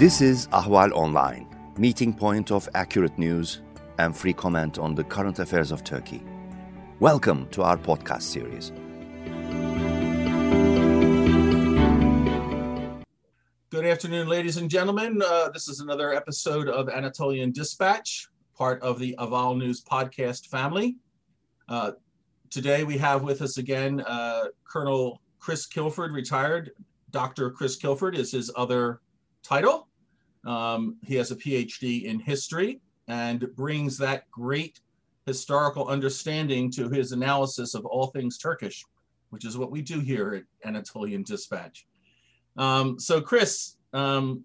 This is Ahval Online, meeting point of accurate news and free comment on the current affairs of Turkey. Welcome to our podcast series. Good afternoon, ladies and gentlemen. Uh, this is another episode of Anatolian Dispatch, part of the Ahval News podcast family. Uh, today we have with us again uh, Colonel Chris Kilford, retired. Dr. Chris Kilford is his other title. Um, he has a PhD in history and brings that great historical understanding to his analysis of all things Turkish, which is what we do here at Anatolian Dispatch. Um, so, Chris, um,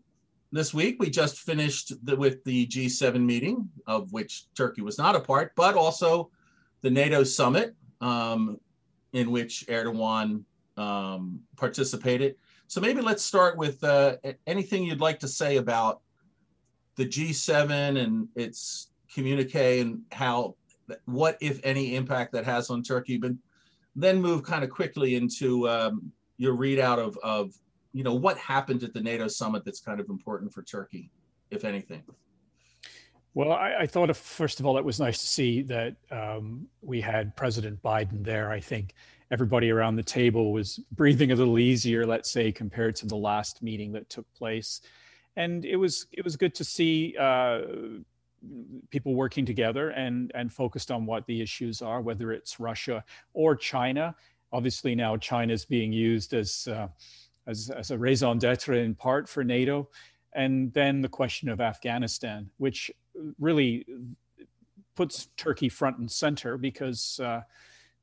this week we just finished the, with the G7 meeting, of which Turkey was not a part, but also the NATO summit, um, in which Erdogan um, participated. So maybe let's start with uh, anything you'd like to say about the G7 and its communique and how, what if any impact that has on Turkey, but then move kind of quickly into um, your readout of, of, you know, what happened at the NATO summit that's kind of important for Turkey, if anything. Well, I, I thought, first of all, it was nice to see that um, we had President Biden there. I think everybody around the table was breathing a little easier, let's say, compared to the last meeting that took place. And it was it was good to see uh, people working together and and focused on what the issues are, whether it's Russia or China. Obviously, now China is being used as uh, as, as a raison d'être in part for NATO. And then the question of Afghanistan, which really puts Turkey front and center because uh,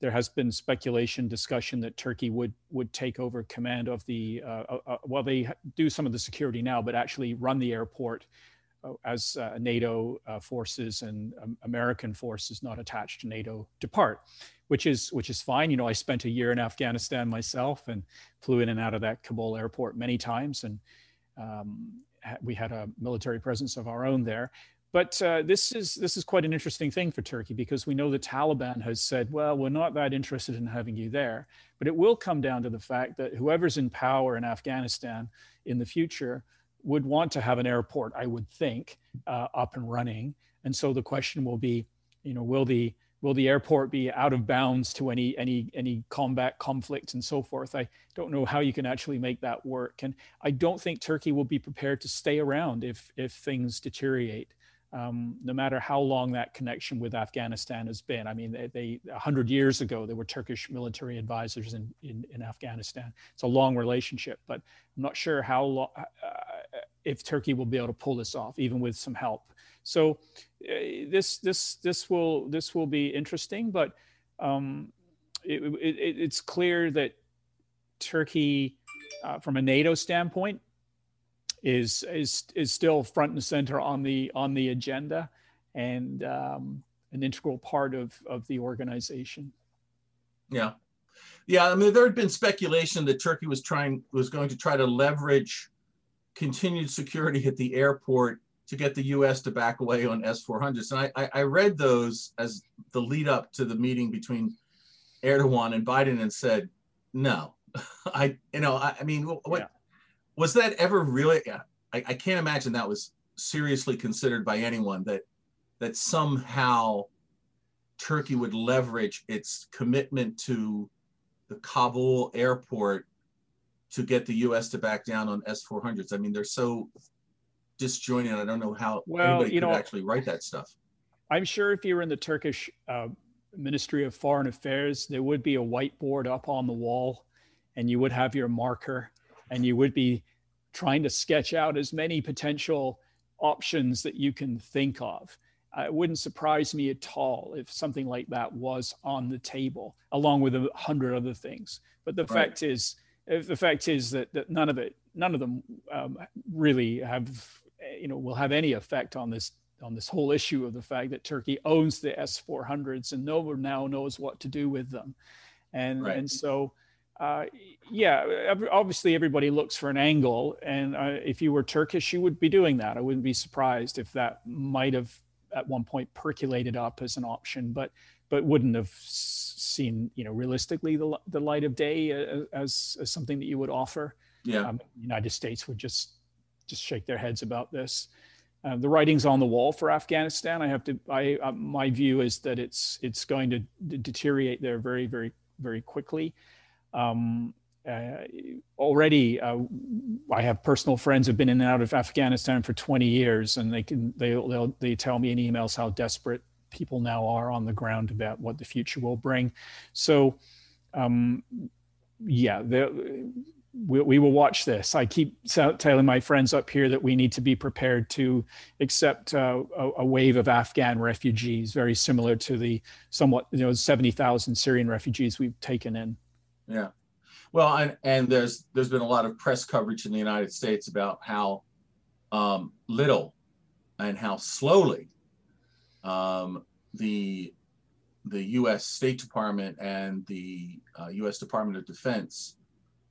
there has been speculation, discussion that Turkey would would take over command of the. Uh, uh, uh well, they do some of the security now, but actually run the airport uh, as uh, NATO uh, forces and um, American forces not attached to NATO depart, which is which is fine. You know, I spent a year in Afghanistan myself and flew in and out of that Kabul airport many times, and um, we had a military presence of our own there. But uh, this is this is quite an interesting thing for Turkey because we know the Taliban has said, well, we're not that interested in having you there. But it will come down to the fact that whoever's in power in Afghanistan in the future would want to have an airport, I would think, uh, up and running. And so the question will be, you know, will the will the airport be out of bounds to any any any combat conflict and so forth i don't know how you can actually make that work and i don't think turkey will be prepared to stay around if if things deteriorate um, no matter how long that connection with Afghanistan has been. I mean, they, a hundred years ago, there were Turkish military advisors in, in, in, Afghanistan. It's a long relationship, but I'm not sure how long, uh, if Turkey will be able to pull this off, even with some help. So uh, this, this, this will, this will be interesting, but um, it, it, it's clear that Turkey, uh, from a NATO standpoint, is is is still front and center on the on the agenda and um, an integral part of of the organization. Yeah, yeah. I mean, there had been speculation that Turkey was trying was going to try to leverage continued security at the airport to get the U.S. to back away on S-400s, and I, I, I read those as the lead up to the meeting between Erdogan and Biden, and said, no, I you know I, I mean what. Yeah was that ever really? I, I can't imagine that was seriously considered by anyone that that somehow Turkey would leverage its commitment to the Kabul airport to get the U.S. to back down on S-400s. I mean, they're so disjointed. I don't know how well, anybody you could know, actually write that stuff. I'm sure if you were in the Turkish uh, Ministry of Foreign Affairs, there would be a whiteboard up on the wall, and you would have your marker and you would be trying to sketch out as many potential options that you can think of. Uh, it wouldn't surprise me at all if something like that was on the table, along with a hundred other things. But the right. fact is, the fact is that, that none of it, none of them um, really have, you know, will have any effect on this on this whole issue of the fact that Turkey owns the S400s and no one now knows what to do with them, and right. and so uh, yeah, obviously everybody looks for an angle, and uh, if you were Turkish, you would be doing that. I wouldn't be surprised if that might have at one point percolated up as an option, but but wouldn't have seen you know realistically the, the light of day uh, as, as something that you would offer. Yeah, um, United States would just just shake their heads about this. Uh, the writing's on the wall for Afghanistan. I have to. I uh, my view is that it's it's going to d- deteriorate there very very very quickly. Um, uh, already, uh, I have personal friends who've been in and out of Afghanistan for 20 years, and they can they they tell me in emails how desperate people now are on the ground about what the future will bring. So, um, yeah, we, we will watch this. I keep telling my friends up here that we need to be prepared to accept uh, a, a, wave of Afghan refugees, very similar to the somewhat, you know, 70,000 Syrian refugees we've taken in. Yeah. Well, and, and there's there's been a lot of press coverage in the United States about how um, little and how slowly um, the the U.S. State Department and the uh, U.S. Department of Defense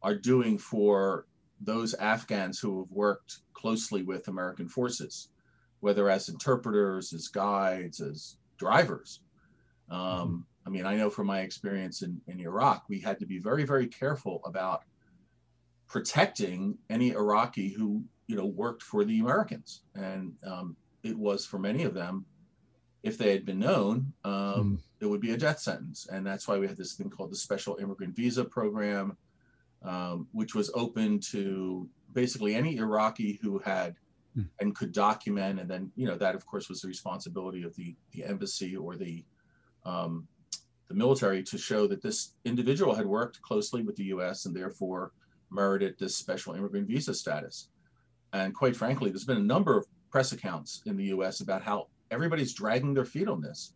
are doing for those Afghans who have worked closely with American forces, whether as interpreters, as guides, as drivers. Um, I mean, I know from my experience in, in Iraq, we had to be very, very careful about protecting any Iraqi who, you know, worked for the Americans. And um, it was for many of them, if they had been known, um, mm. it would be a death sentence. And that's why we had this thing called the Special Immigrant Visa Program, um, which was open to basically any Iraqi who had hmm. and could document. And then, you know, that of course was the responsibility of the, the embassy or the, um, the military to show that this individual had worked closely with the US and therefore merited this special immigrant visa status. And quite frankly, there's been a number of press accounts in the US about how everybody's dragging their feet on this.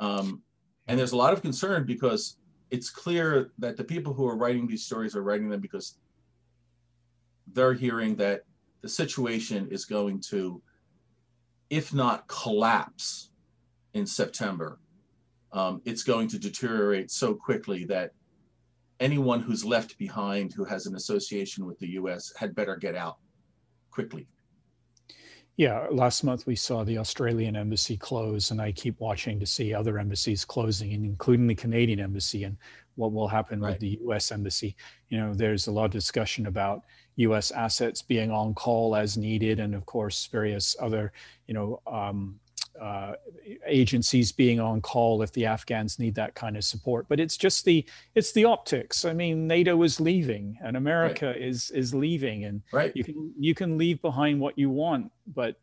Um, and there's a lot of concern because it's clear that the people who are writing these stories are writing them because they're hearing that the situation is going to, if not collapse in September, um, it's going to deteriorate so quickly that anyone who's left behind who has an association with the US had better get out quickly. Yeah, last month we saw the Australian embassy close, and I keep watching to see other embassies closing, including the Canadian embassy, and what will happen right. with the U.S. embassy. You know, there's a lot of discussion about U.S. assets being on call as needed, and of course, various other, you know, um, uh, agencies being on call if the Afghans need that kind of support. But it's just the it's the optics. I mean, NATO is leaving, and America right. is is leaving, and right. you can you can leave behind what you want, but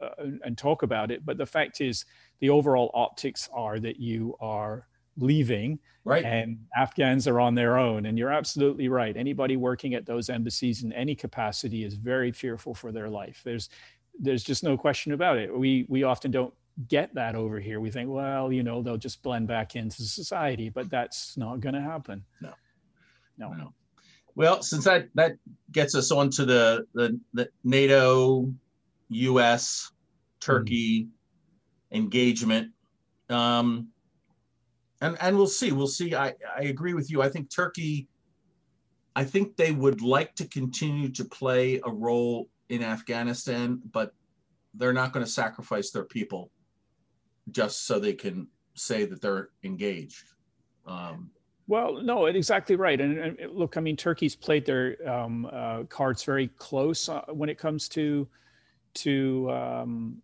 uh, and talk about it. But the fact is, the overall optics are that you are leaving right and afghans are on their own and you're absolutely right anybody working at those embassies in any capacity is very fearful for their life there's there's just no question about it. We we often don't get that over here. We think, well, you know, they'll just blend back into society, but that's not going to happen. No. no, no. Well, since that that gets us onto the the, the NATO, U.S., Turkey mm. engagement, um, and and we'll see. We'll see. I I agree with you. I think Turkey. I think they would like to continue to play a role in Afghanistan, but they're not going to sacrifice their people just so they can say that they're engaged. Um, well, no, exactly right. And, and, look, I mean, Turkey's played their um, uh, cards very close uh, when it comes to to um,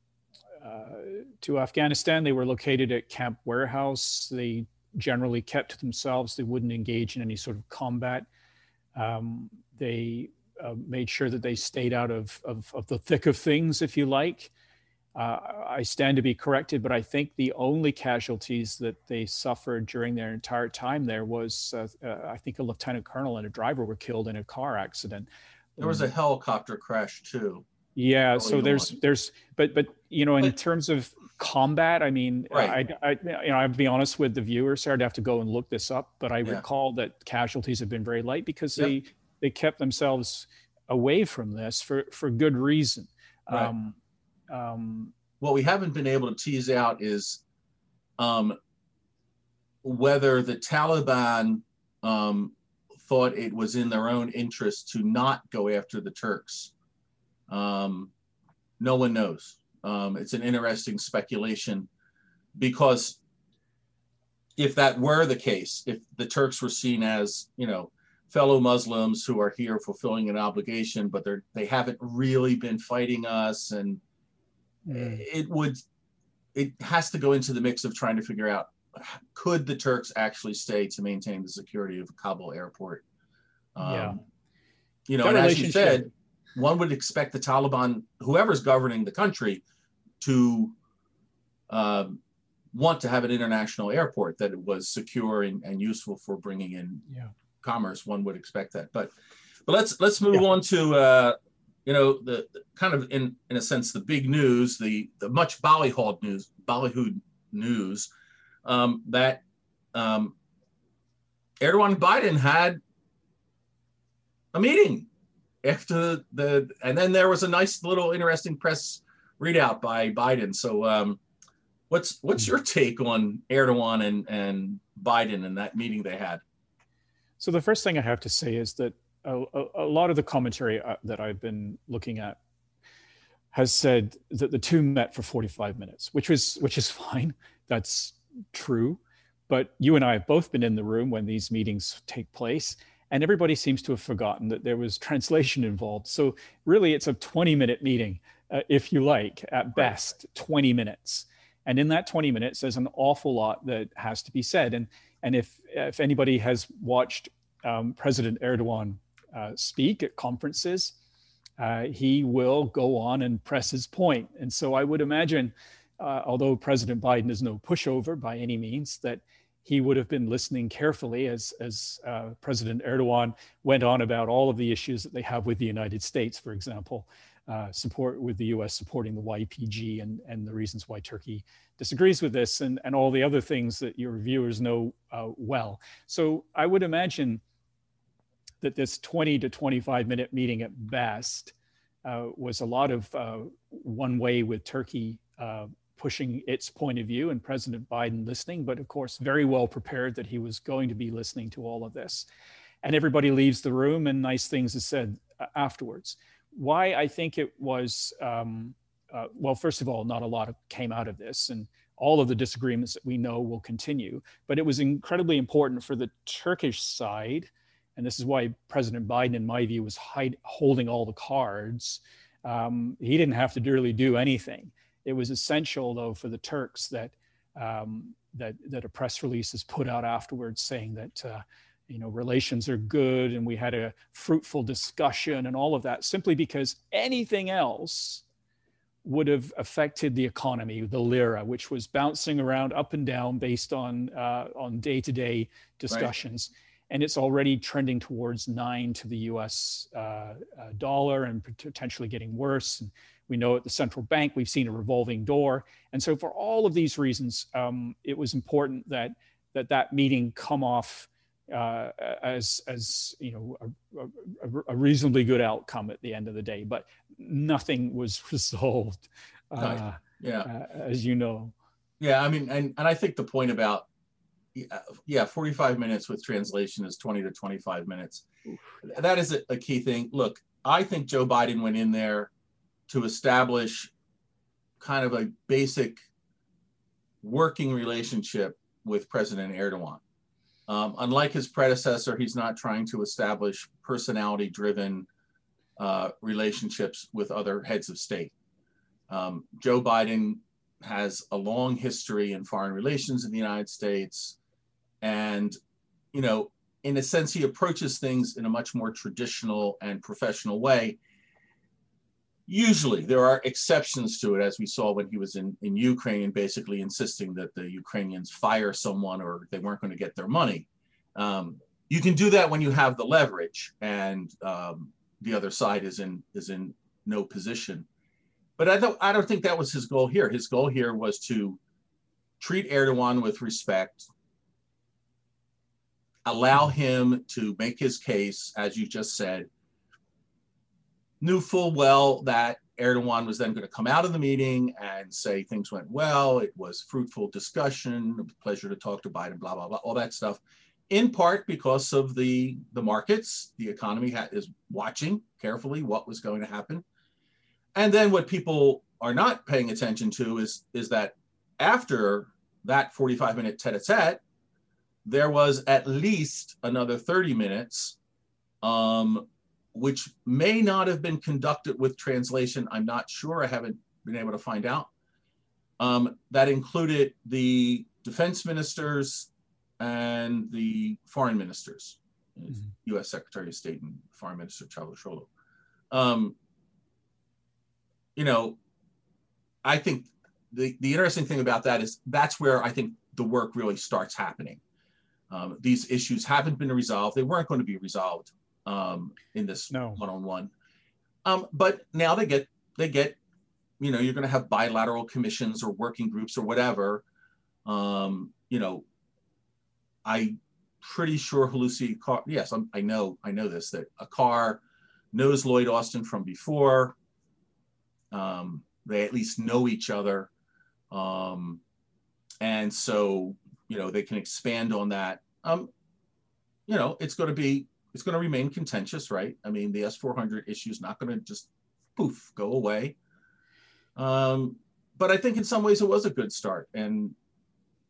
uh, to Afghanistan. They were located at Camp Warehouse. They generally kept to themselves. They wouldn't engage in any sort of combat. Um, they uh, made sure that they stayed out of, of, of, the thick of things, if you like. Uh, I stand to be corrected, but I think the only casualties that they suffered during their entire time there was, uh, uh I think, a lieutenant colonel and a driver were killed in a car accident. There was a helicopter crash too. Yeah, so there's there's but but you know in but, terms of combat, I mean, right. I, I you know I'd be honest with the viewers here. I'd have to go and look this up, but I yeah. recall that casualties have been very light because yep. they they kept themselves away from this for for good reason. Right. Um, um, what we haven't been able to tease out is um, whether the Taliban um, thought it was in their own interest to not go after the Turks. Um, no one knows. Um, it's an interesting speculation because if that were the case, if the Turks were seen as, you know, fellow Muslims who are here fulfilling an obligation, but they're they haven't really been fighting us, and Mm. it would it has to go into the mix of trying to figure out could the Turks actually stay to maintain the security of Kabul airport. Um, Yeah. You know, That and as you said, one would expect the Taliban, whoever's governing the country, to um, want to have an international airport that was secure and, and useful for bringing in Yeah. Commerce. One would expect that, but but let's let's move Yeah. on to uh, you know the, the kind of in in a sense the big news, the the much ballyhooed news, ballyhooed news um, that um, Erdogan Biden had a meeting after the, and then there was a nice little interesting press readout by Biden. So, um, what's what's your take on Erdogan and and Biden and that meeting they had? So the first thing I have to say is that a, a, a lot of the commentary uh, that I've been looking at has said that the two met for 45 minutes, which was which is fine. That's true. But you and I have both been in the room when these meetings take place, and everybody seems to have forgotten that there was translation involved. So really, it's a 20 minute meeting, uh, if you like, at best 20 minutes. And in that 20 minutes, there's an awful lot that has to be said. And and if if anybody has watched um, President Erdogan uh, speak at conferences, uh, he will go on and press his point. And so I would imagine, uh, although President Biden is no pushover by any means, that he would have been listening carefully as as uh, President Erdogan went on about all of the issues that they have with the United States, for example. Uh, support with the U.S. supporting the YPG and, and the reasons why Turkey disagrees with this and, and all the other things that your viewers know uh, well. So I would imagine that this 20 to 25 minute meeting at best uh, was a lot of uh, one way with Turkey uh, pushing its point of view and President Biden listening, but of course, very well prepared that he was going to be listening to all of this. And everybody leaves the room and nice things are said afterwards. Why I think it was, um, uh, well, first of all, not a lot of, came out of this, and all of the disagreements that we know will continue. But it was incredibly important for the Turkish side, and this is why President Biden, in my view, was hide, holding all the cards. Um, he didn't have to really do anything. It was essential, though, for the Turks that um, that that a press release is put out afterwards saying that uh, you know relations are good and we had a fruitful discussion and all of that simply because anything else would have affected the economy the lira which was bouncing around up and down based on uh, on day-to-day discussions. Right. and it's already trending towards nine to the us uh, uh, dollar and potentially getting worse. And we know at the central bank we've seen a revolving door. And so for all of these reasons um, it was important that that that meeting come off uh, as as you know a, a, a, reasonably good outcome at the end of the day, but nothing was resolved. Uh, yeah, uh, as you know. Yeah, I mean, and and I think the point about yeah, 45 minutes with translation is 20 to 25 minutes. Oof. That is a, a key thing. Look, I think Joe Biden went in there to establish kind of a basic working relationship with President Erdogan. Um, unlike his predecessor, he's not trying to establish personality driven uh, relationships with other heads of state. Um, Joe Biden has a long history in foreign relations in the United States. And, you know, in a sense, he approaches things in a much more traditional and professional way. Usually, there are exceptions to it, as we saw when he was in, in Ukraine, basically insisting that the Ukrainians fire someone or they weren't going to get their money. Um, you can do that when you have the leverage and um, the other side is in is in no position. But I don't I don't think that was his goal here. His goal here was to treat Erdogan with respect, allow him to make his case, as you just said, knew full well that Erdogan was then going to come out of the meeting and say things went well. It was fruitful discussion, pleasure to talk to Biden, blah, blah, blah, all that stuff. In part because of the, the markets, the economy ha- is watching carefully what was going to happen. And then what people are not paying attention to is, is that after that 45 minute tete a tete, there was at least another 30 minutes um, which may not have been conducted with translation. I'm not sure. I haven't been able to find out. Um, that included the defense ministers and the foreign ministers, mm-hmm. U.S. Secretary of State and Foreign Minister Cavusoglu. Um, you know, I think the, the interesting thing about that is that's where I think the work really starts happening. Um, these issues haven't been resolved. They weren't going to be resolved um, in this no. one-on-one. Um, but now they get they get, you know, you're going to have bilateral commissions or working groups or whatever. Um, you know, I pretty sure Hulusi Akar. Yes, I'm, i know I know this that Akar knows Lloyd Austin from before. Um, they at least know each other, um, and so you know they can expand on that. Um, you know, it's going to be it's going to remain contentious, right? I mean, the S400 issue is not going to just poof go away. Um, but I think in some ways it was a good start, and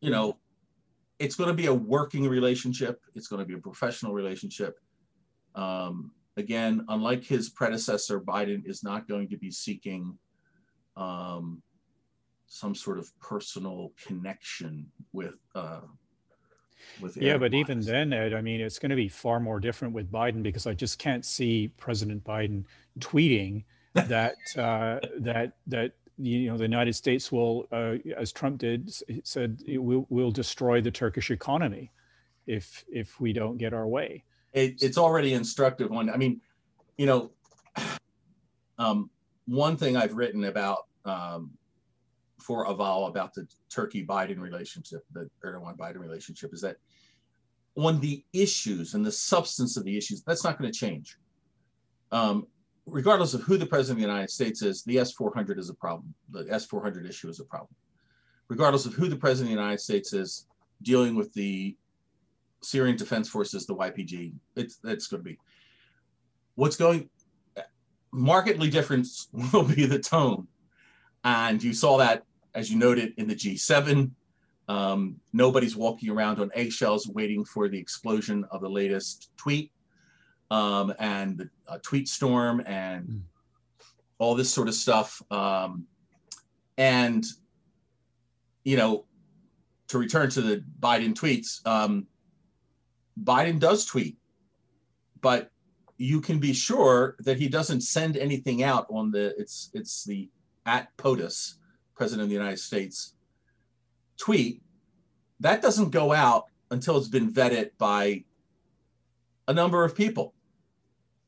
you know, it's going to be a working relationship. It's going to be a professional relationship. Um, again, unlike his predecessor, Biden is not going to be seeking um, some sort of personal connection with uh, yeah but even then ed i mean it's going to be far more different with biden because i just can't see president biden tweeting that uh, that that you know the united states will uh, as trump did said will will destroy the turkish economy if if we don't get our way. It, it's already instructive one i mean you know um, one thing i've written about um, for Ahval about the Turkey Biden relationship, the Erdogan Biden relationship, is that on the issues and the substance of the issues, that's not going to change. Um, regardless of who the president of the United States is, the S 400 is a problem. The S 400 issue is a problem. Regardless of who the president of the United States is dealing with the Syrian Defense Forces, the YPG, it's, it's going to be. What's going markedly different will be the tone and you saw that, as you noted, in the G7. Um, nobody's walking around on eggshells waiting for the explosion of the latest tweet um, and the uh, tweet storm and mm. all this sort of stuff. Um, and, you know, to return to the Biden tweets, um, Biden does tweet, but you can be sure that he doesn't send anything out on the it's it's the at POTUS, President of the United States, tweet, that doesn't go out until it's been vetted by a number of people.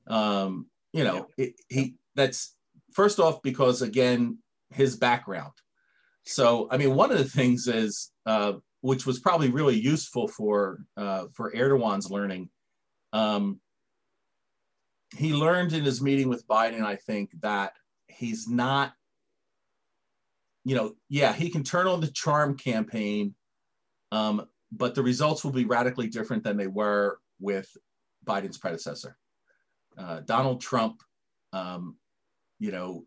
Um, you know, it, he that's first off because again his background. So I mean, one of the things is uh, which was probably really useful for uh, for Erdogan's learning. Um, he learned in his meeting with Biden, I think, that he's not you know, yeah, he can turn on the charm campaign, um, but the results will be radically different than they were with Biden's predecessor. Uh, Donald Trump, um, you know,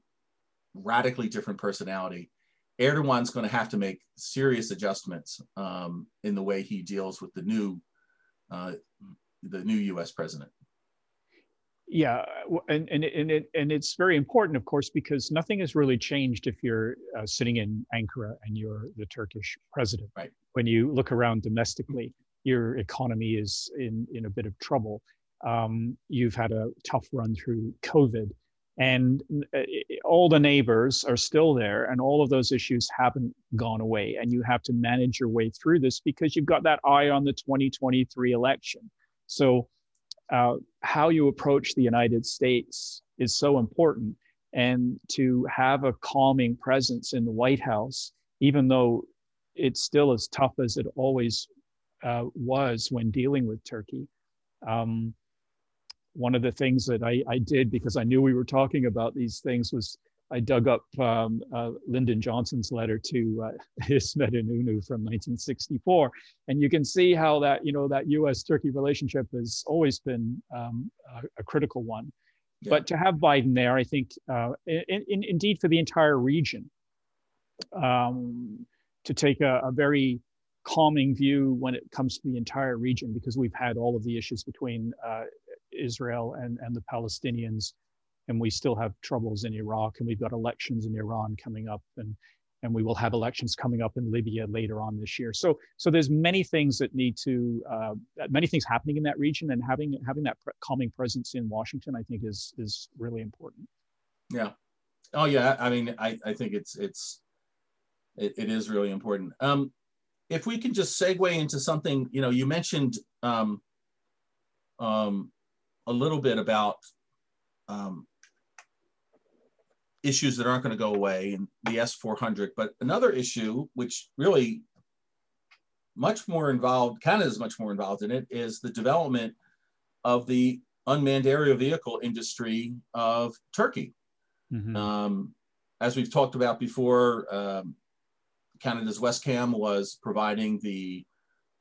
radically different personality. Erdogan's going to have to make serious adjustments um, in the way he deals with the new, uh, the new U.S. president yeah and and and, it, and it's very important of course because nothing has really changed if you're uh, sitting in ankara and you're the turkish president. Right. When you look around domestically your economy is in in a bit of trouble. Um, you've had a tough run through covid and uh, all the neighbors are still there and all of those issues haven't gone away and you have to manage your way through this because you've got that eye on the 2023 election. So uh, how you approach the United States is so important. And to have a calming presence in the White House, even though it's still as tough as it always uh, was when dealing with Turkey. Um, one of the things that I, I, did because I knew we were talking about these things was I dug up um, uh, Lyndon Johnson's letter to uh, Ismet Inonu from 1964, and you can see how that you know that U.S.-Turkey relationship has always been um, a, a, critical one. Yeah. But to have Biden there, I think, uh, in, in, indeed for the entire region, um, to take a, a very calming view when it comes to the entire region, because we've had all of the issues between uh, Israel and, and the Palestinians, and we still have troubles in Iraq, and we've got elections in Iran coming up, and and we will have elections coming up in Libya later on this year. So so there's many things that need to uh, many things happening in that region, and having having that calming presence in Washington, I think is is really important. Yeah. Oh yeah. I mean, I I think it's it's it, it is really important. Um, if we can just segue into something, you know, you mentioned um, um, a little bit about um, issues that aren't going to go away in the S400, but another issue, which really much more involved, Canada is much more involved in it, is the development of the unmanned aerial vehicle industry of Turkey. Mm-hmm. Um, as we've talked about before, um, Canada's Wescam was providing the,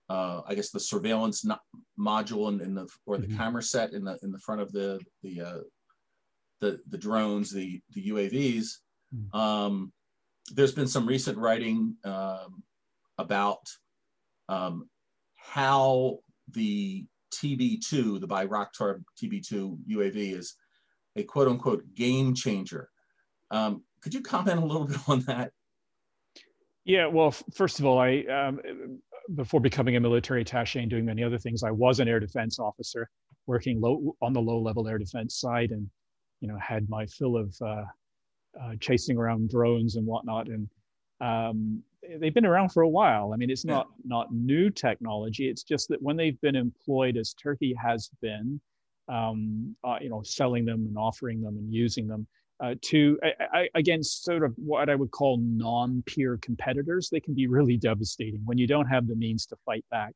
uh, I guess, the surveillance no- module in, in, the or the mm-hmm. camera set in the in the front of the the uh, the, the drones, the the UAVs. Mm-hmm. Um, there's been some recent writing um, about um, how the TB2, the Bayraktar TB2 UAV, is a quote unquote game changer. Um, could you comment a little bit on that? Yeah, well, first of all, I um, before becoming a military attaché and doing many other things, I was an air defense officer working low on the low level air defense side, and you know had my fill of uh, uh, chasing around drones and whatnot. And um, they've been around for a while. I mean, it's not not new technology. It's just that when they've been employed, as Turkey has been, um, uh, you know, selling them and offering them and using them uh, to I, I, against sort of what I would call non-peer competitors. They can be really devastating when you don't have the means to fight back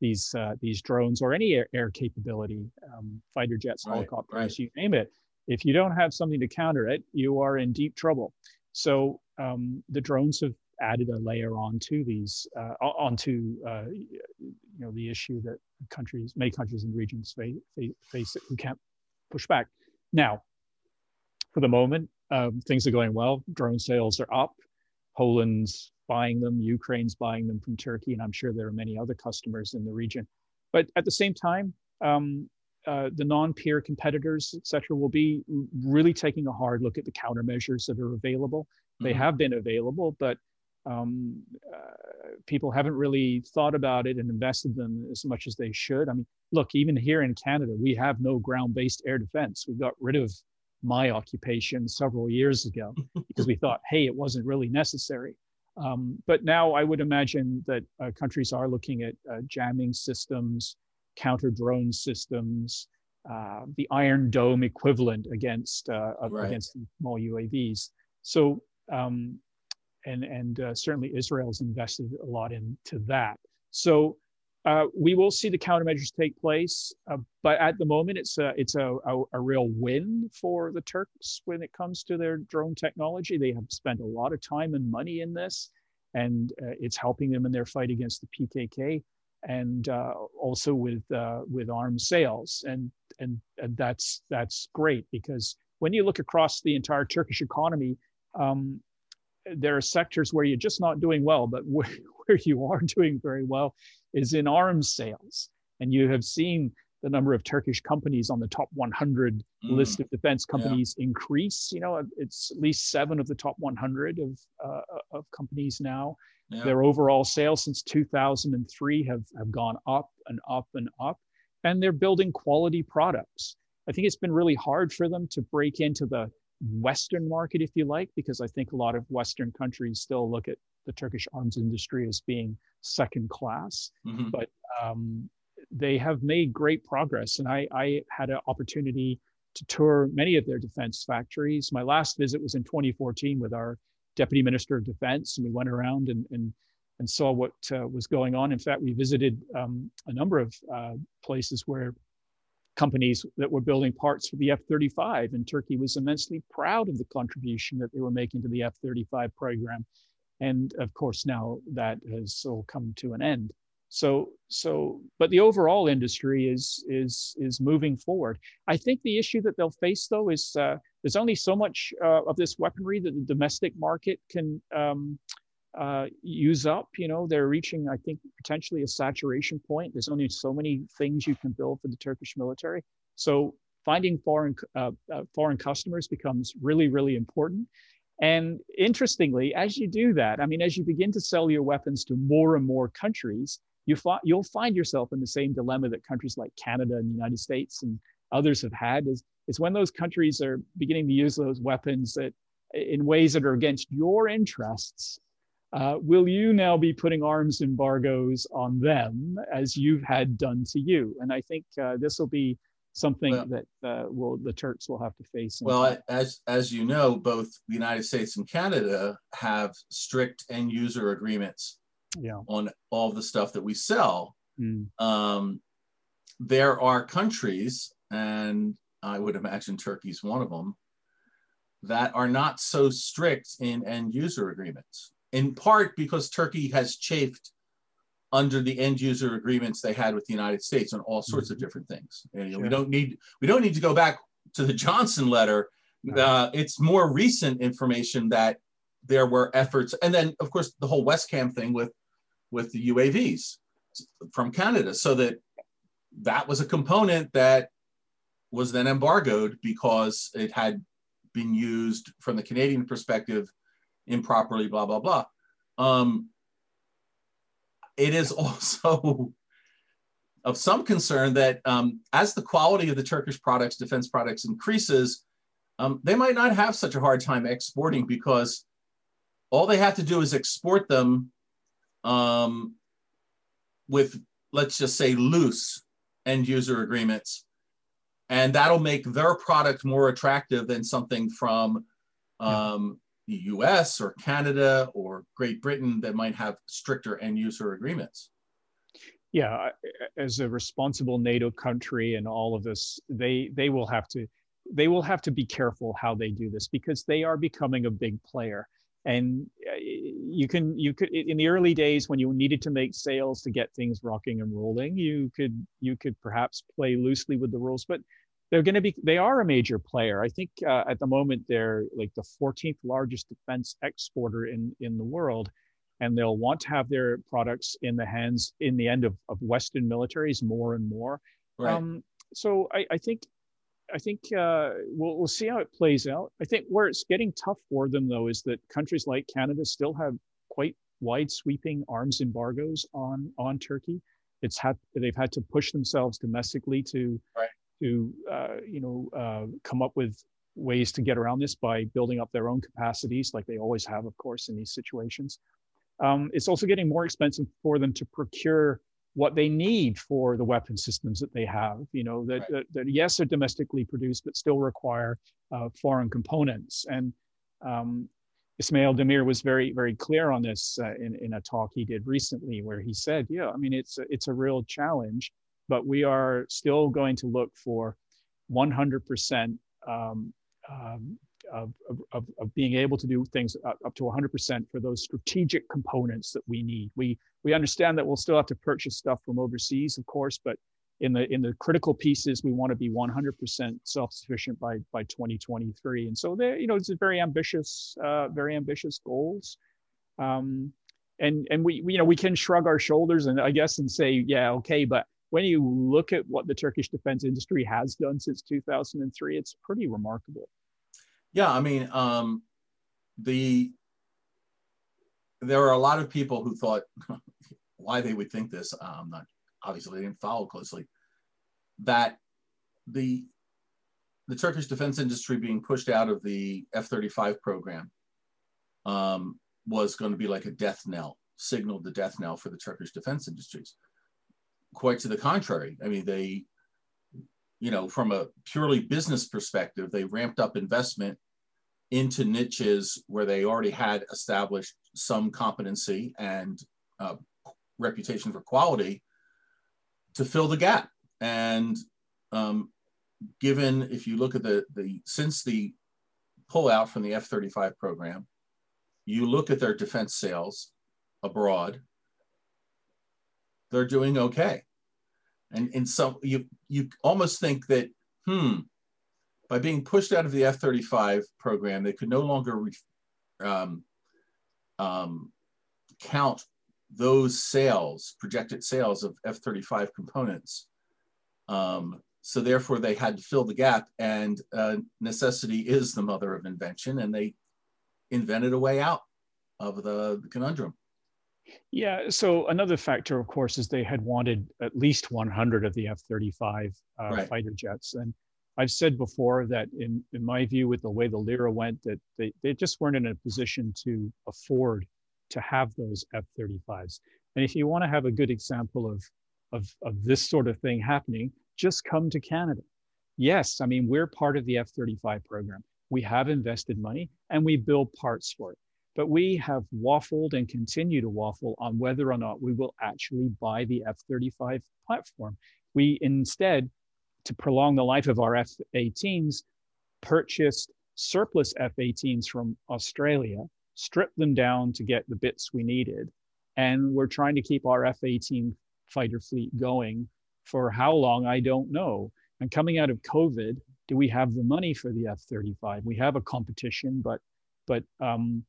these uh, these drones or any air, air capability, um, fighter jets, right, helicopters, right. you name it. If you don't have something to counter it, you are in deep trouble. So um, the drones have added a layer onto these uh, onto uh, you know the issue that countries, many countries and regions face, face who can't push back. Now, for the moment, um, things are going well. Drone sales are up. Poland's buying them, Ukraine's buying them from Turkey, and I'm sure there are many other customers in the region. But at the same time, um, uh, the non-peer competitors, et cetera, will be really taking a hard look at the countermeasures that are available. Mm-hmm. They have been available, but um, uh, people haven't really thought about it and invested them as much as they should. I mean, look, even here in Canada, we have no ground-based air defense. We got rid of my occupation several years ago because we thought, hey, it wasn't really necessary. Um, but now I would imagine that uh, countries are looking at uh, jamming systems, counter drone systems, uh, the Iron Dome equivalent against uh, right. against small UAVs. So um, and and uh, certainly Israel's invested a lot into that. So uh, we will see the countermeasures take place, uh, but at the moment, it's a it's a, a, a, real win for the Turks when it comes to their drone technology. They have spent a lot of time and money in this, and uh, it's helping them in their fight against the PKK, and uh, also with uh, with arms sales, and, and and that's that's great because when you look across the entire Turkish economy. Um, there are sectors where you're just not doing well, but where, where you are doing very well is in arms sales. And you have seen the number of Turkish companies on the top 100 mm. list of defense companies yeah. increase. You know, it's at least seven of the top 100 of, uh, of companies now. Yeah. Their overall sales since 2003 have, have gone up and up and up. And they're building quality products. I think it's been really hard for them to break into the Western market, if you like, because I think a lot of Western countries still look at the Turkish arms industry as being second class. Mm-hmm. But um, they have made great progress. And I, I had an opportunity to tour many of their defense factories. My last visit was in 2014 with our deputy minister of defense, and we went around and, and, and saw what uh, was going on. In fact, we visited um, a number of uh, places where companies that were building parts for the F 35, and Turkey was immensely proud of the contribution that they were making to the F 35 program. And of course, now that has all come to an end. So, so, but the overall industry is is is moving forward. I think the issue that they'll face, though, is uh, there's only so much uh, of this weaponry that the domestic market can um, uh, use up. You know, they're reaching, I think, potentially a saturation point. There's only so many things you can build for the Turkish military. So finding foreign uh, uh, foreign customers becomes really really important. And interestingly, as you do that, I mean, as you begin to sell your weapons to more and more countries, you fi- you'll find yourself in the same dilemma that countries like Canada and the United States and others have had is, is when those countries are beginning to use those weapons that in ways that are against your interests, uh, will you now be putting arms embargoes on them as you've had done to you? And I think uh, this will be something well, that uh, will the Turks will have to face. Well, as as you know, both the United States and Canada have strict end user agreements yeah. on all the stuff that we sell. Mm. Um, there are countries, and I would imagine Turkey's one of them, that are not so strict in end user agreements. In part because Turkey has chafed under the end user agreements they had with the United States on all sorts mm-hmm. of different things. And, you know, sure. we don't need we don't need to go back to the Johnson letter. Uh, it's more recent information that there were efforts, and then of course the whole Wescam thing with with the UAVs from Canada, so that that was a component that was then embargoed because it had been used from the Canadian perspective improperly. Blah blah blah. Um, it is also of some concern that um, as the quality of the Turkish products, defense products increases, um, they might not have such a hard time exporting because all they have to do is export them um, with, let's just say, loose end user agreements. And that'll make their product more attractive than something from um, the US or Canada or Great Britain that might have stricter end user agreements. Yeah, as a responsible NATO country and all of this, they they will have to they will have to be careful how they do this because they are becoming a big player. And uh, you can you could in the early days when you needed to make sales to get things rocking and rolling, you could you could perhaps play loosely with the rules, but they're going to be they are a major player i think uh, at the moment they're like the 14th largest defense exporter in in the world and they'll want to have their products in the hands in the end of, of western militaries more and more right. um, so I, I, think i think uh, we'll, we'll see how it plays out. I think where it's getting tough for them though is that countries like canada still have quite wide sweeping arms embargoes on on turkey. It's had they've had to push themselves domestically to right. to uh, you know uh, come up with ways to get around this by building up their own capacities, like they always have, of course, in these situations. Um, it's also getting more expensive for them to procure what they need for the weapon systems that they have. You know that, right. that, that yes, are domestically produced, but still require uh, foreign components. And um, Ismail Demir was very, very clear on this uh, in, in a talk he did recently, where he said, "Yeah, I mean, it's a, it's a real challenge." but we are still going to look for 100% um, um, of, of, of, being able to do things up to 100% for those strategic components that we need. We, we understand that we'll still have to purchase stuff from overseas, of course, but in the, in the critical pieces, we want to be 100% self-sufficient by, by 2023. And so there, you know, it's very ambitious, uh, very ambitious goals. Um, and, and we, we, you know, we can shrug our shoulders and I guess and say, yeah, okay, but when you look at what the Turkish defense industry has done since 2003, it's pretty remarkable. Yeah, I mean, um, the there are a lot of people who thought why they would think this. Um, not obviously they didn't follow closely that the the Turkish defense industry being pushed out of the F-35 program um, was going to be like a death knell, signaled the death knell for the Turkish defense industries quite to the contrary. I mean, they, you know, from a purely business perspective, they ramped up investment into niches where they already had established some competency and uh, reputation for quality to fill the gap. And um, given, if you look at the, the since the pullout from the F 35 program, you look at their defense sales abroad, they're doing okay. And, and so you, you almost think that, hmm, by being pushed out of the F 35 program, they could no longer um, um, count those sales, projected sales of F 35 components. Um, so therefore they had to fill the gap and uh, necessity is the mother of invention and they invented a way out of the, the conundrum. Yeah so another factor of course is they had wanted at least 100 of the f-35 uh, right. fighter jets. And i've said before that in, in my view with the way the lira went that they, they just weren't in a position to afford to have those f-35s and if you want to have a good example of of, of this sort of thing happening just come to Canada. Yes, I mean, we're part of the F 35 program. We have invested money and we build parts for it. But we have waffled and continue to waffle on whether or not we will actually buy the F 35 platform. We instead, to prolong the life of our F 18s, purchased surplus F 18s from Australia, stripped them down to get the bits we needed. And we're trying to keep our F 18 fighter fleet going for how long, I don't know. And coming out of COVID, do we have the money for the F-35? We have a competition, but but um,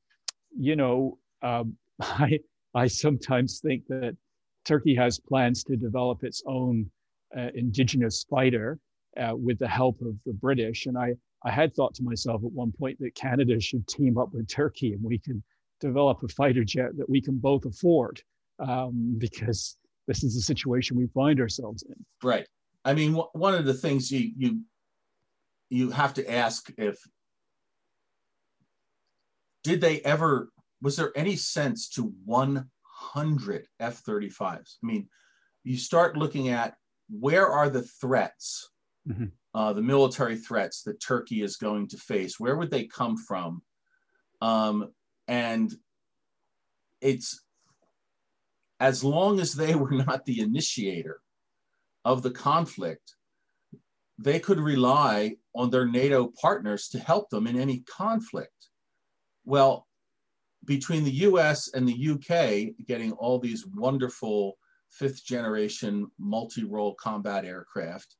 you know, um, I I sometimes think that Turkey has plans to develop its own uh, indigenous fighter uh, with the help of the British. And I I had thought to myself at one point that Canada should team up with Turkey and we can develop a fighter jet that we can both afford um, because this is the situation we find ourselves in. Right. I mean, one of the things you you you have to ask if did they ever was there any sense to 100 F-35s? I mean, you start looking at where are the threats, mm-hmm. Uh, the military threats that Turkey is going to face? Where would they come from? Um, and it's as long as they were not the initiator of the conflict, they could rely on their NATO partners to help them in any conflict. Well, between the US and the UK getting all these wonderful fifth generation multi role combat aircraft,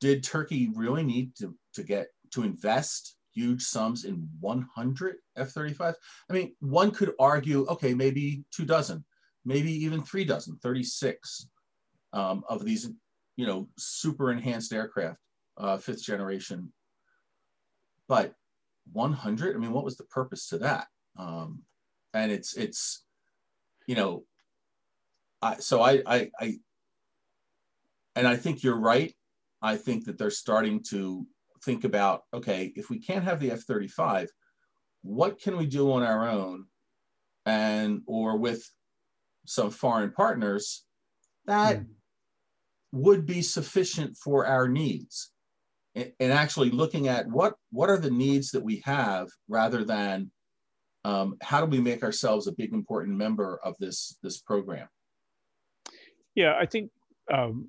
did Turkey really need to, to get to invest huge sums in 100 F 35s? I mean, one could argue, okay, maybe two dozen maybe even three dozen, 36 um, of these, you know, super enhanced aircraft, uh, fifth generation. But 100, I mean, what was the purpose to that? Um, and it's, it's, you know, I, so I, I, I, and I think you're right. I think that they're starting to think about, okay, if we can't have the F-35, what can we do on our own and, or with some foreign partners, that mm. would be sufficient for our needs. And, and, actually looking at what, what are the needs that we have rather than um, how do we make ourselves a big important member of this, this program? Yeah, I think um,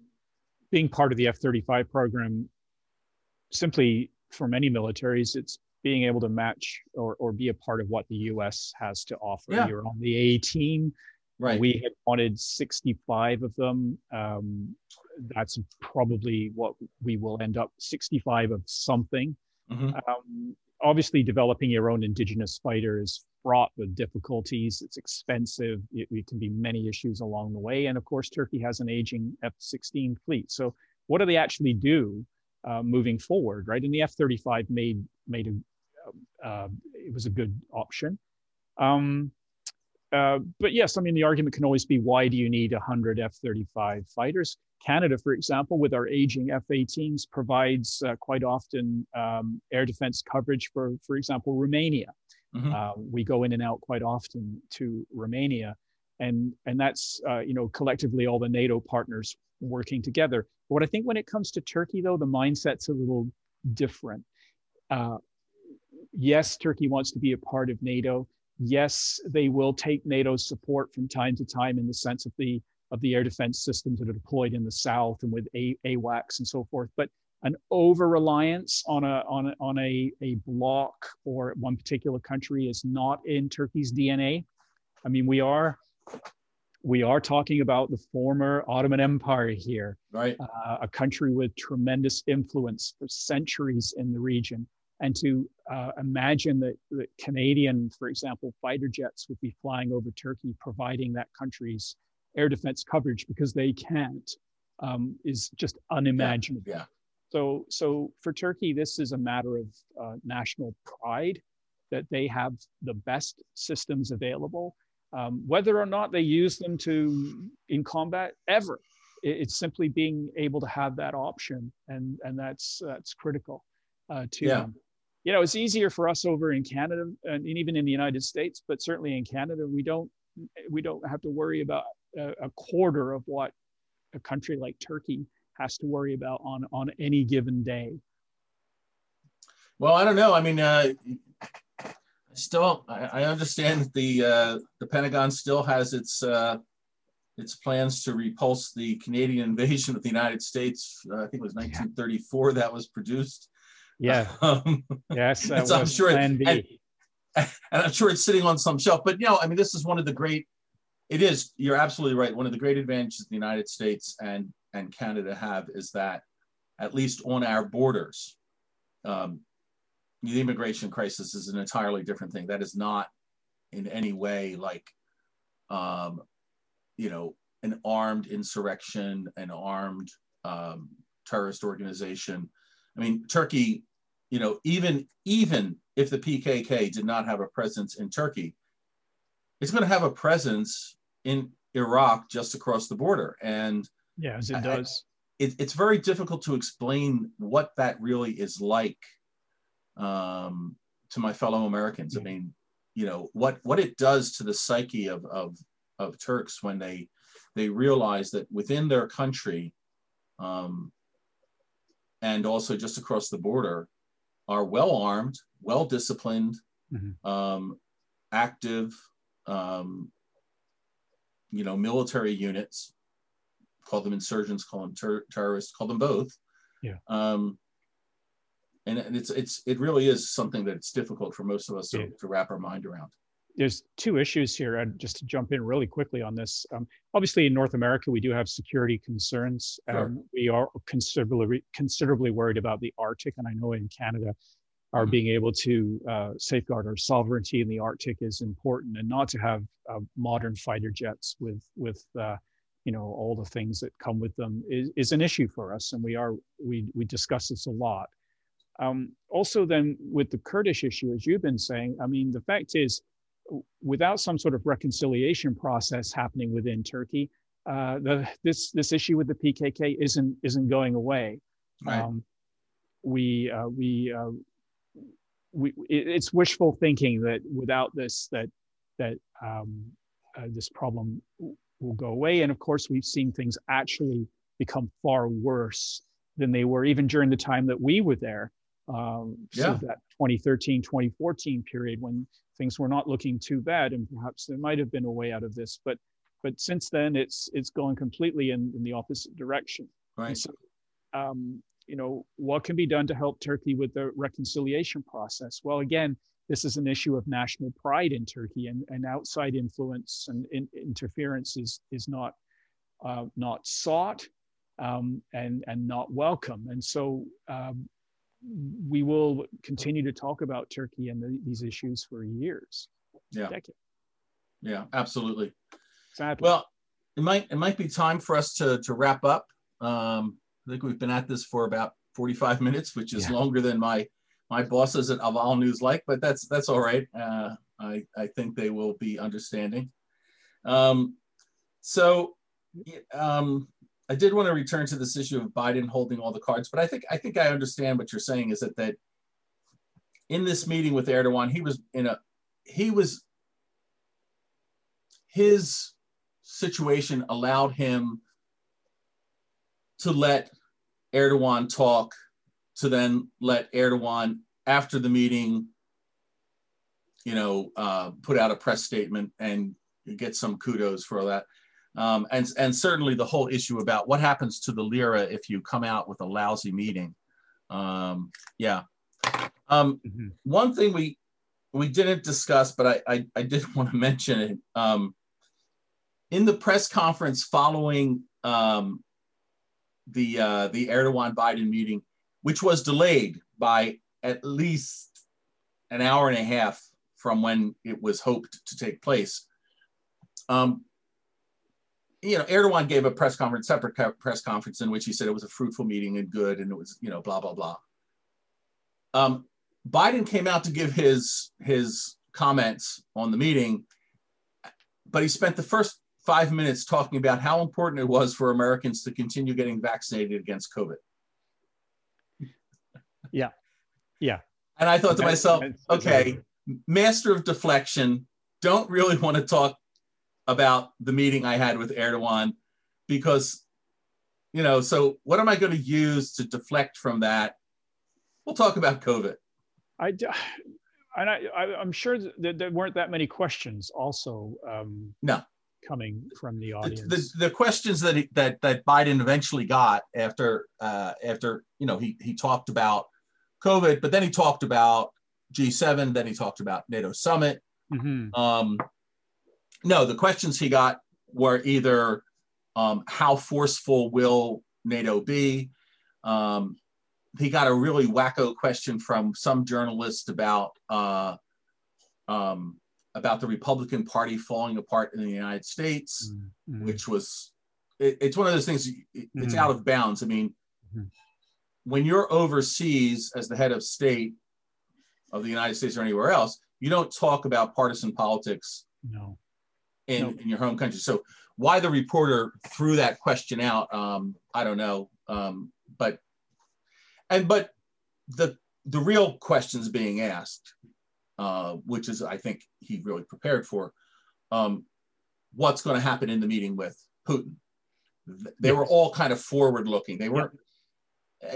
being part of the F-35 program, simply for many militaries, it's being able to match or, or be a part of what the U.S. has to offer. Yeah. You're on the A team. Right. We had wanted 65 of them. Um, that's probably what we will end up 65 of something. Mm-hmm. Um, obviously, developing your own indigenous fighter is fraught with difficulties. It's expensive. It, it, can be many issues along the way. And of course, Turkey has an aging F 16 fleet. So, what do they actually do uh, moving forward, right? And the F 35 made, made a, uh, it was a good option. Um, uh, but yes, I mean, the argument can always be why do you need 100 F 35 fighters? Canada, for example, with our aging F 18s, provides uh, quite often um, air defense coverage for, for example, Romania. Mm-hmm. Uh, we go in and out quite often to Romania. And, and that's, uh, you know, collectively all the NATO partners working together. But what I think when it comes to Turkey, though, the mindset's a little different. Uh, yes, Turkey wants to be a part of NATO yes, they will take NATO's support from time to time in the sense of the of the air defense systems that are deployed in the south and with AWACS and so forth. But an over reliance on a on a, on a, a block or one particular country is not in Turkey's DNA. I mean, we are we are talking about the former Ottoman Empire here, right? Uh, a country with tremendous influence for centuries in the region and to uh, imagine that, that Canadian, for example, fighter jets would be flying over Turkey, providing that country's air defense coverage because they can't. um, is just unimaginable. Yeah. So, so for Turkey, this is a matter of uh, national pride that they have the best systems available. Um, whether or not they use them to in combat ever, it, it's simply being able to have that option, and and that's that's critical uh, to yeah. them. You know, it's easier for us over in Canada and even in the United States, but certainly in Canada, we don't we don't have to worry about a, a quarter of what a country like Turkey has to worry about on on any given day. Well, I don't know. I mean, uh, still, I, I understand that the uh, the Pentagon still has its uh, its plans to repulse the Canadian invasion of the United States. Uh, I think it was 1934 that was produced. Yeah. Um, yes. so I'm sure. And, and, I'm sure it's sitting on some shelf. But you know, I mean, this is one of the great. It is. You're absolutely right. One of the great advantages of the United States and and Canada have is that, at least on our borders, um, the immigration crisis is an entirely different thing. That is not in any way like, um, you know, an armed insurrection, an armed um, terrorist organization. I mean, Turkey, you know, even even if the PKK did not have a presence in Turkey, it's going to have a presence in Iraq just across the border, and yeah, as it does. I, it, it's very difficult to explain what that really is like um, to my fellow Americans. I mean, you know what what it does to the psyche of of of Turks when they they realize that within their country, um, and also just across the border, are well armed, well disciplined, mm-hmm. um, active, um, you know, military units. Call them insurgents, call them ter- terrorists, call them both. Yeah. Um, and, and it's it's it really is something that's difficult for most of us to, to wrap our mind around there's two issues here and just to jump in really quickly on this um, obviously in north america we do have security concerns sure. um, we are considerably considerably worried about the arctic and i know in canada our mm-hmm. being able to uh, safeguard our sovereignty in the arctic is important and not to have uh, modern fighter jets with with uh, you know all the things that come with them is, is an issue for us and we are we we discuss this a lot um, also, then with the Kurdish issue, as you've been saying, I mean, the fact is, without some sort of reconciliation process happening within Turkey, uh, the, this this issue with the PKK isn't isn't going away. Right. Um, we uh, we uh, we it's wishful thinking that without this that that um, uh, this problem will go away. And of course, we've seen things actually become far worse than they were even during the time that we were there um, yeah. so that 2013 2014 period when things were not looking too bad and perhaps there might have been a way out of this but but since then it's it's going completely in, in the opposite direction right so um, you know what can be done to help turkey with the reconciliation process well again this is an issue of national pride in turkey and, and outside influence and in, interference is is not uh, not sought um, and and not welcome and so um, we will continue to talk about Turkey and the, these issues for years. Yeah. Decades. Yeah, absolutely. Sadly. Well, it might it might be time for us to to wrap up. Um, I think we've been at this for about 45 minutes, which is yeah. longer than my my bosses at Ahval News like, but that's that's all right. Uh, I I think they will be understanding. Um, so um, I did want to return to this issue of Biden holding all the cards, but I think I think I understand what you're saying is that that in this meeting with Erdogan, he was in a he was his situation allowed him to let Erdogan talk, to then let Erdogan after the meeting, you know, uh, put out a press statement and get some kudos for that. Um, and, and certainly the whole issue about what happens to the lira if you come out with a lousy meeting. Um, yeah. Um, mm-hmm. One thing we we didn't discuss, but I, I, I did want to mention it. Um, in the press conference following um, the uh, the Erdogan Biden meeting, which was delayed by at least an hour and a half from when it was hoped to take place. Um, you know, Erdogan gave a press conference, separate press conference, in which he said it was a fruitful meeting and good, and it was, you know, blah blah blah. Um, Biden came out to give his his comments on the meeting, but he spent the first five minutes talking about how important it was for Americans to continue getting vaccinated against COVID. Yeah, yeah. And I thought to myself, okay, master of deflection, don't really want to talk about the meeting I had with Erdogan because, you know, so what am I going to use to deflect from that? We'll talk about COVID. I, and I, I, am sure that there weren't that many questions also. Um, no. Coming from the audience. The, the, the questions that, he, that that Biden eventually got after uh, after you know he he talked about COVID, but then he talked about G7, then he talked about NATO summit. Mm-hmm. Um, no, the questions he got were either um, how forceful will NATO be? Um, he got a really wacko question from some journalist about uh, um, about the Republican Party falling apart in the United States, mm-hmm. which was it, it's one of those things. It, it's mm-hmm. out of bounds. I mean, mm-hmm. When you're overseas as the head of state of the United States or anywhere else, you don't talk about partisan politics. No. In, nope. in your home country. So why the reporter threw that question out, um, I don't know. Um, but and but the the real questions being asked, uh, which is I think he really prepared for, um, what's going to happen in the meeting with Putin. They yes. were all kind of forward looking. They weren't,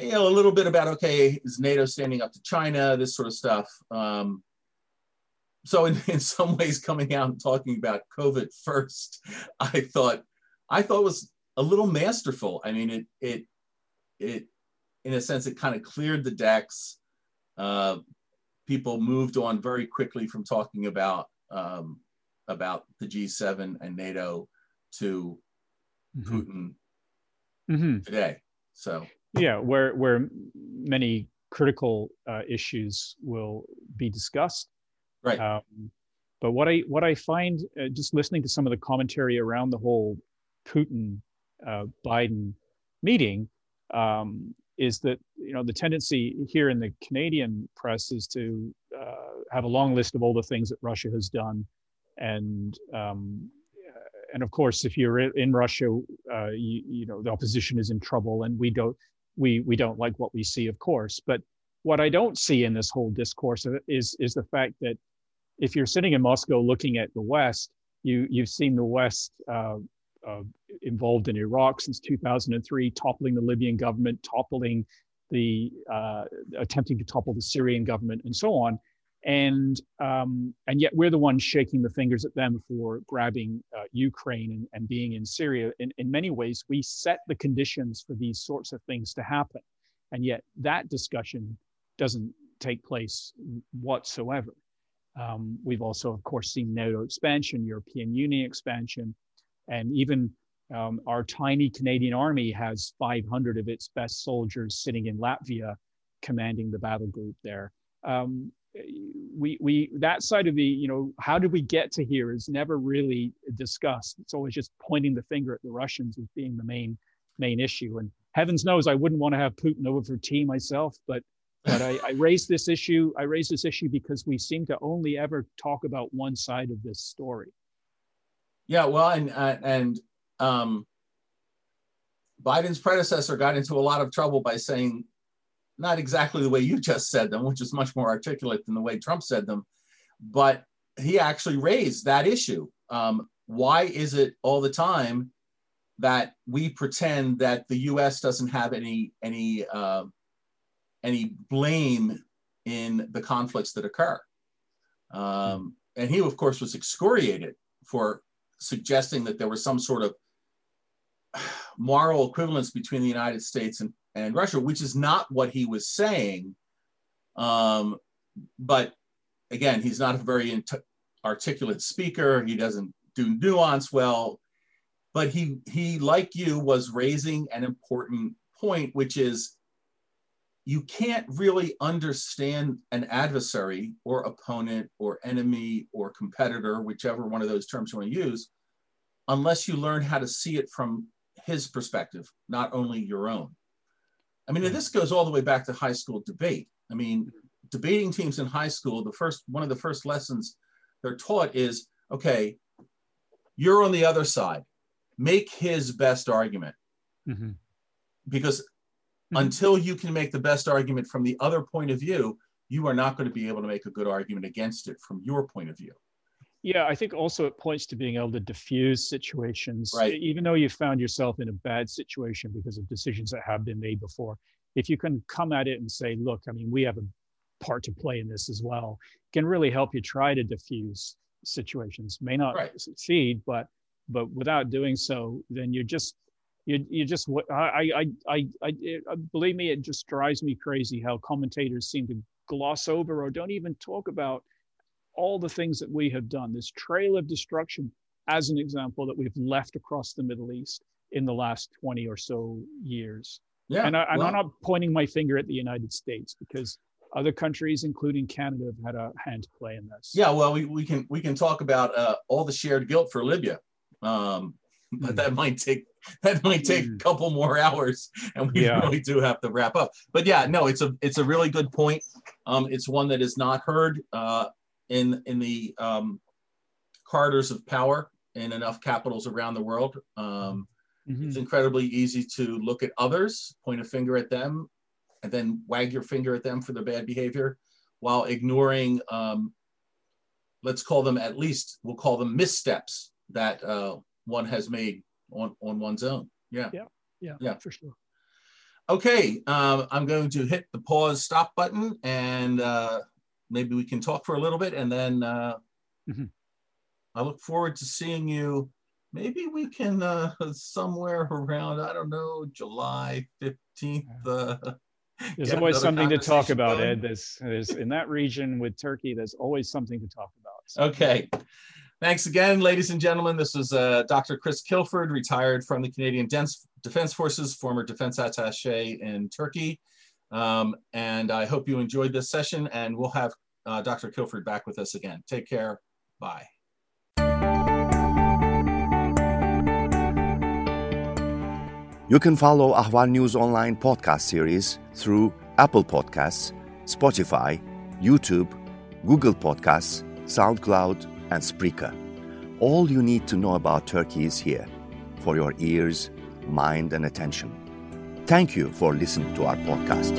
you know, a little bit about okay, is NATO standing up to China, this sort of stuff. Um, so in, in some ways, coming out and talking about COVID first, I thought I thought was a little masterful. I mean, it it it in a sense, it kind of cleared the decks. Uh, people moved on very quickly from talking about um, about the G7 and NATO to mm-hmm. Putin mm-hmm. today. So yeah, where where many critical uh, issues will be discussed. Right. Um, but what I what I find uh, just listening to some of the commentary around the whole Putin uh, Biden meeting, um, is that you know the tendency here in the Canadian press is to uh, have a long list of all the things that Russia has done, and um, and of course, if you're in Russia, uh, you, you know the opposition is in trouble, and we don't we we don't like what we see, of course. But what I don't see in this whole discourse is is the fact that if you're sitting in Moscow looking at the West, you you've seen the West uh, uh, involved in Iraq since 2003, toppling the Libyan government, toppling the uh, attempting to topple the Syrian government, and so on. And um, and yet we're the ones shaking the fingers at them for grabbing uh, Ukraine and, and being in Syria. In, in many ways, we set the conditions for these sorts of things to happen, and yet that discussion doesn't take place whatsoever. Um, we've also, of course, seen NATO expansion, European Union expansion, and even um, our tiny Canadian army has 500 of its best soldiers sitting in Latvia, commanding the battle group there. Um, we we that side of the you know how did we get to here is never really discussed. It's always just pointing the finger at the Russians as being the main main issue. And heavens knows I wouldn't want to have Putin over for tea myself, but but I, I raised this issue. I raised this issue because we seem to only ever talk about one side of this story. Yeah, well, and uh, and um, Biden's predecessor got into a lot of trouble by saying not exactly the way you just said them, which is much more articulate than the way Trump said them, but he actually raised that issue. Um, why is it all the time that we pretend that the U.S. doesn't have any any uh, any blame in the conflicts that occur? Um, and he, of course, was excoriated for suggesting that there was some sort of moral equivalence between the United States and, and Russia, which is not what he was saying. Um, but again, he's not a very int- articulate speaker. He doesn't do nuance well. But he, he, like you, was raising an important point, which is you can't really understand an adversary or opponent or enemy or competitor, whichever one of those terms you want to use, unless you learn how to see it from his perspective, not only your own. I mean, this goes all the way back to high school debate. I mean, debating teams in high school, the first one of the first lessons they're taught is okay, you're on the other side. Make his best argument. Mm-hmm. Because mm-hmm. until you can make the best argument from the other point of view, you are not going to be able to make a good argument against it from your point of view. Yeah, I think also it points to being able to diffuse situations, right. even though you found yourself in a bad situation because of decisions that have been made before. If you can come at it and say, look, I mean, we have a part to play in this as well, can really help you try to diffuse situations. May not right. succeed, but but without doing so, then you're just you you just I I I I, I believe me, it just drives me crazy how commentators seem to gloss over or don't even talk about all the things that we have done, this trail of destruction, as an example, that we've left across the Middle East in the last 20 or so years. Yeah, and, I, am not pointing my finger at the United States because other countries, including Canada, have had a hand to play in this. Yeah, well, we, we can we can talk about uh, all the shared guilt for Libya, um, but mm. that might take that might take mm. a couple more hours, and we yeah. really do have to wrap up. But yeah, no, it's a it's a really good point. Um, it's one that is not heard. Uh, in in the um, corridors of power in enough capitals around the world. Um, mm-hmm. It's incredibly easy to look at others, point a finger at them, and then wag your finger at them for their bad behavior, while ignoring, um, let's call them at least, we'll call them missteps that uh, one has made on, on one's own. Yeah. Yeah. Yeah. Yeah. For sure. Okay, um, I'm going to hit the pause stop button and uh, maybe we can talk for a little bit and then uh, mm-hmm. I look forward to seeing you. Maybe we can uh, somewhere around, I don't know, July 15th. Uh, there's always something to talk about, going. Ed. There's, there's in that region with Turkey, there's always something to talk about. So. Okay. Thanks again, ladies and gentlemen. This is uh, Dr. Chris Kilford, retired from the Canadian Defense Forces, former defense attache in Turkey. Um, and I hope you enjoyed this session and we'll have uh, Dr. Kilford back with us again. Take care. Bye. You can follow Ahval News Online podcast series through Apple Podcasts, Spotify, YouTube, Google Podcasts, SoundCloud, and Spreaker. All you need to know about Turkey is here for your ears, mind, and attention. Thank you for listening to our podcast.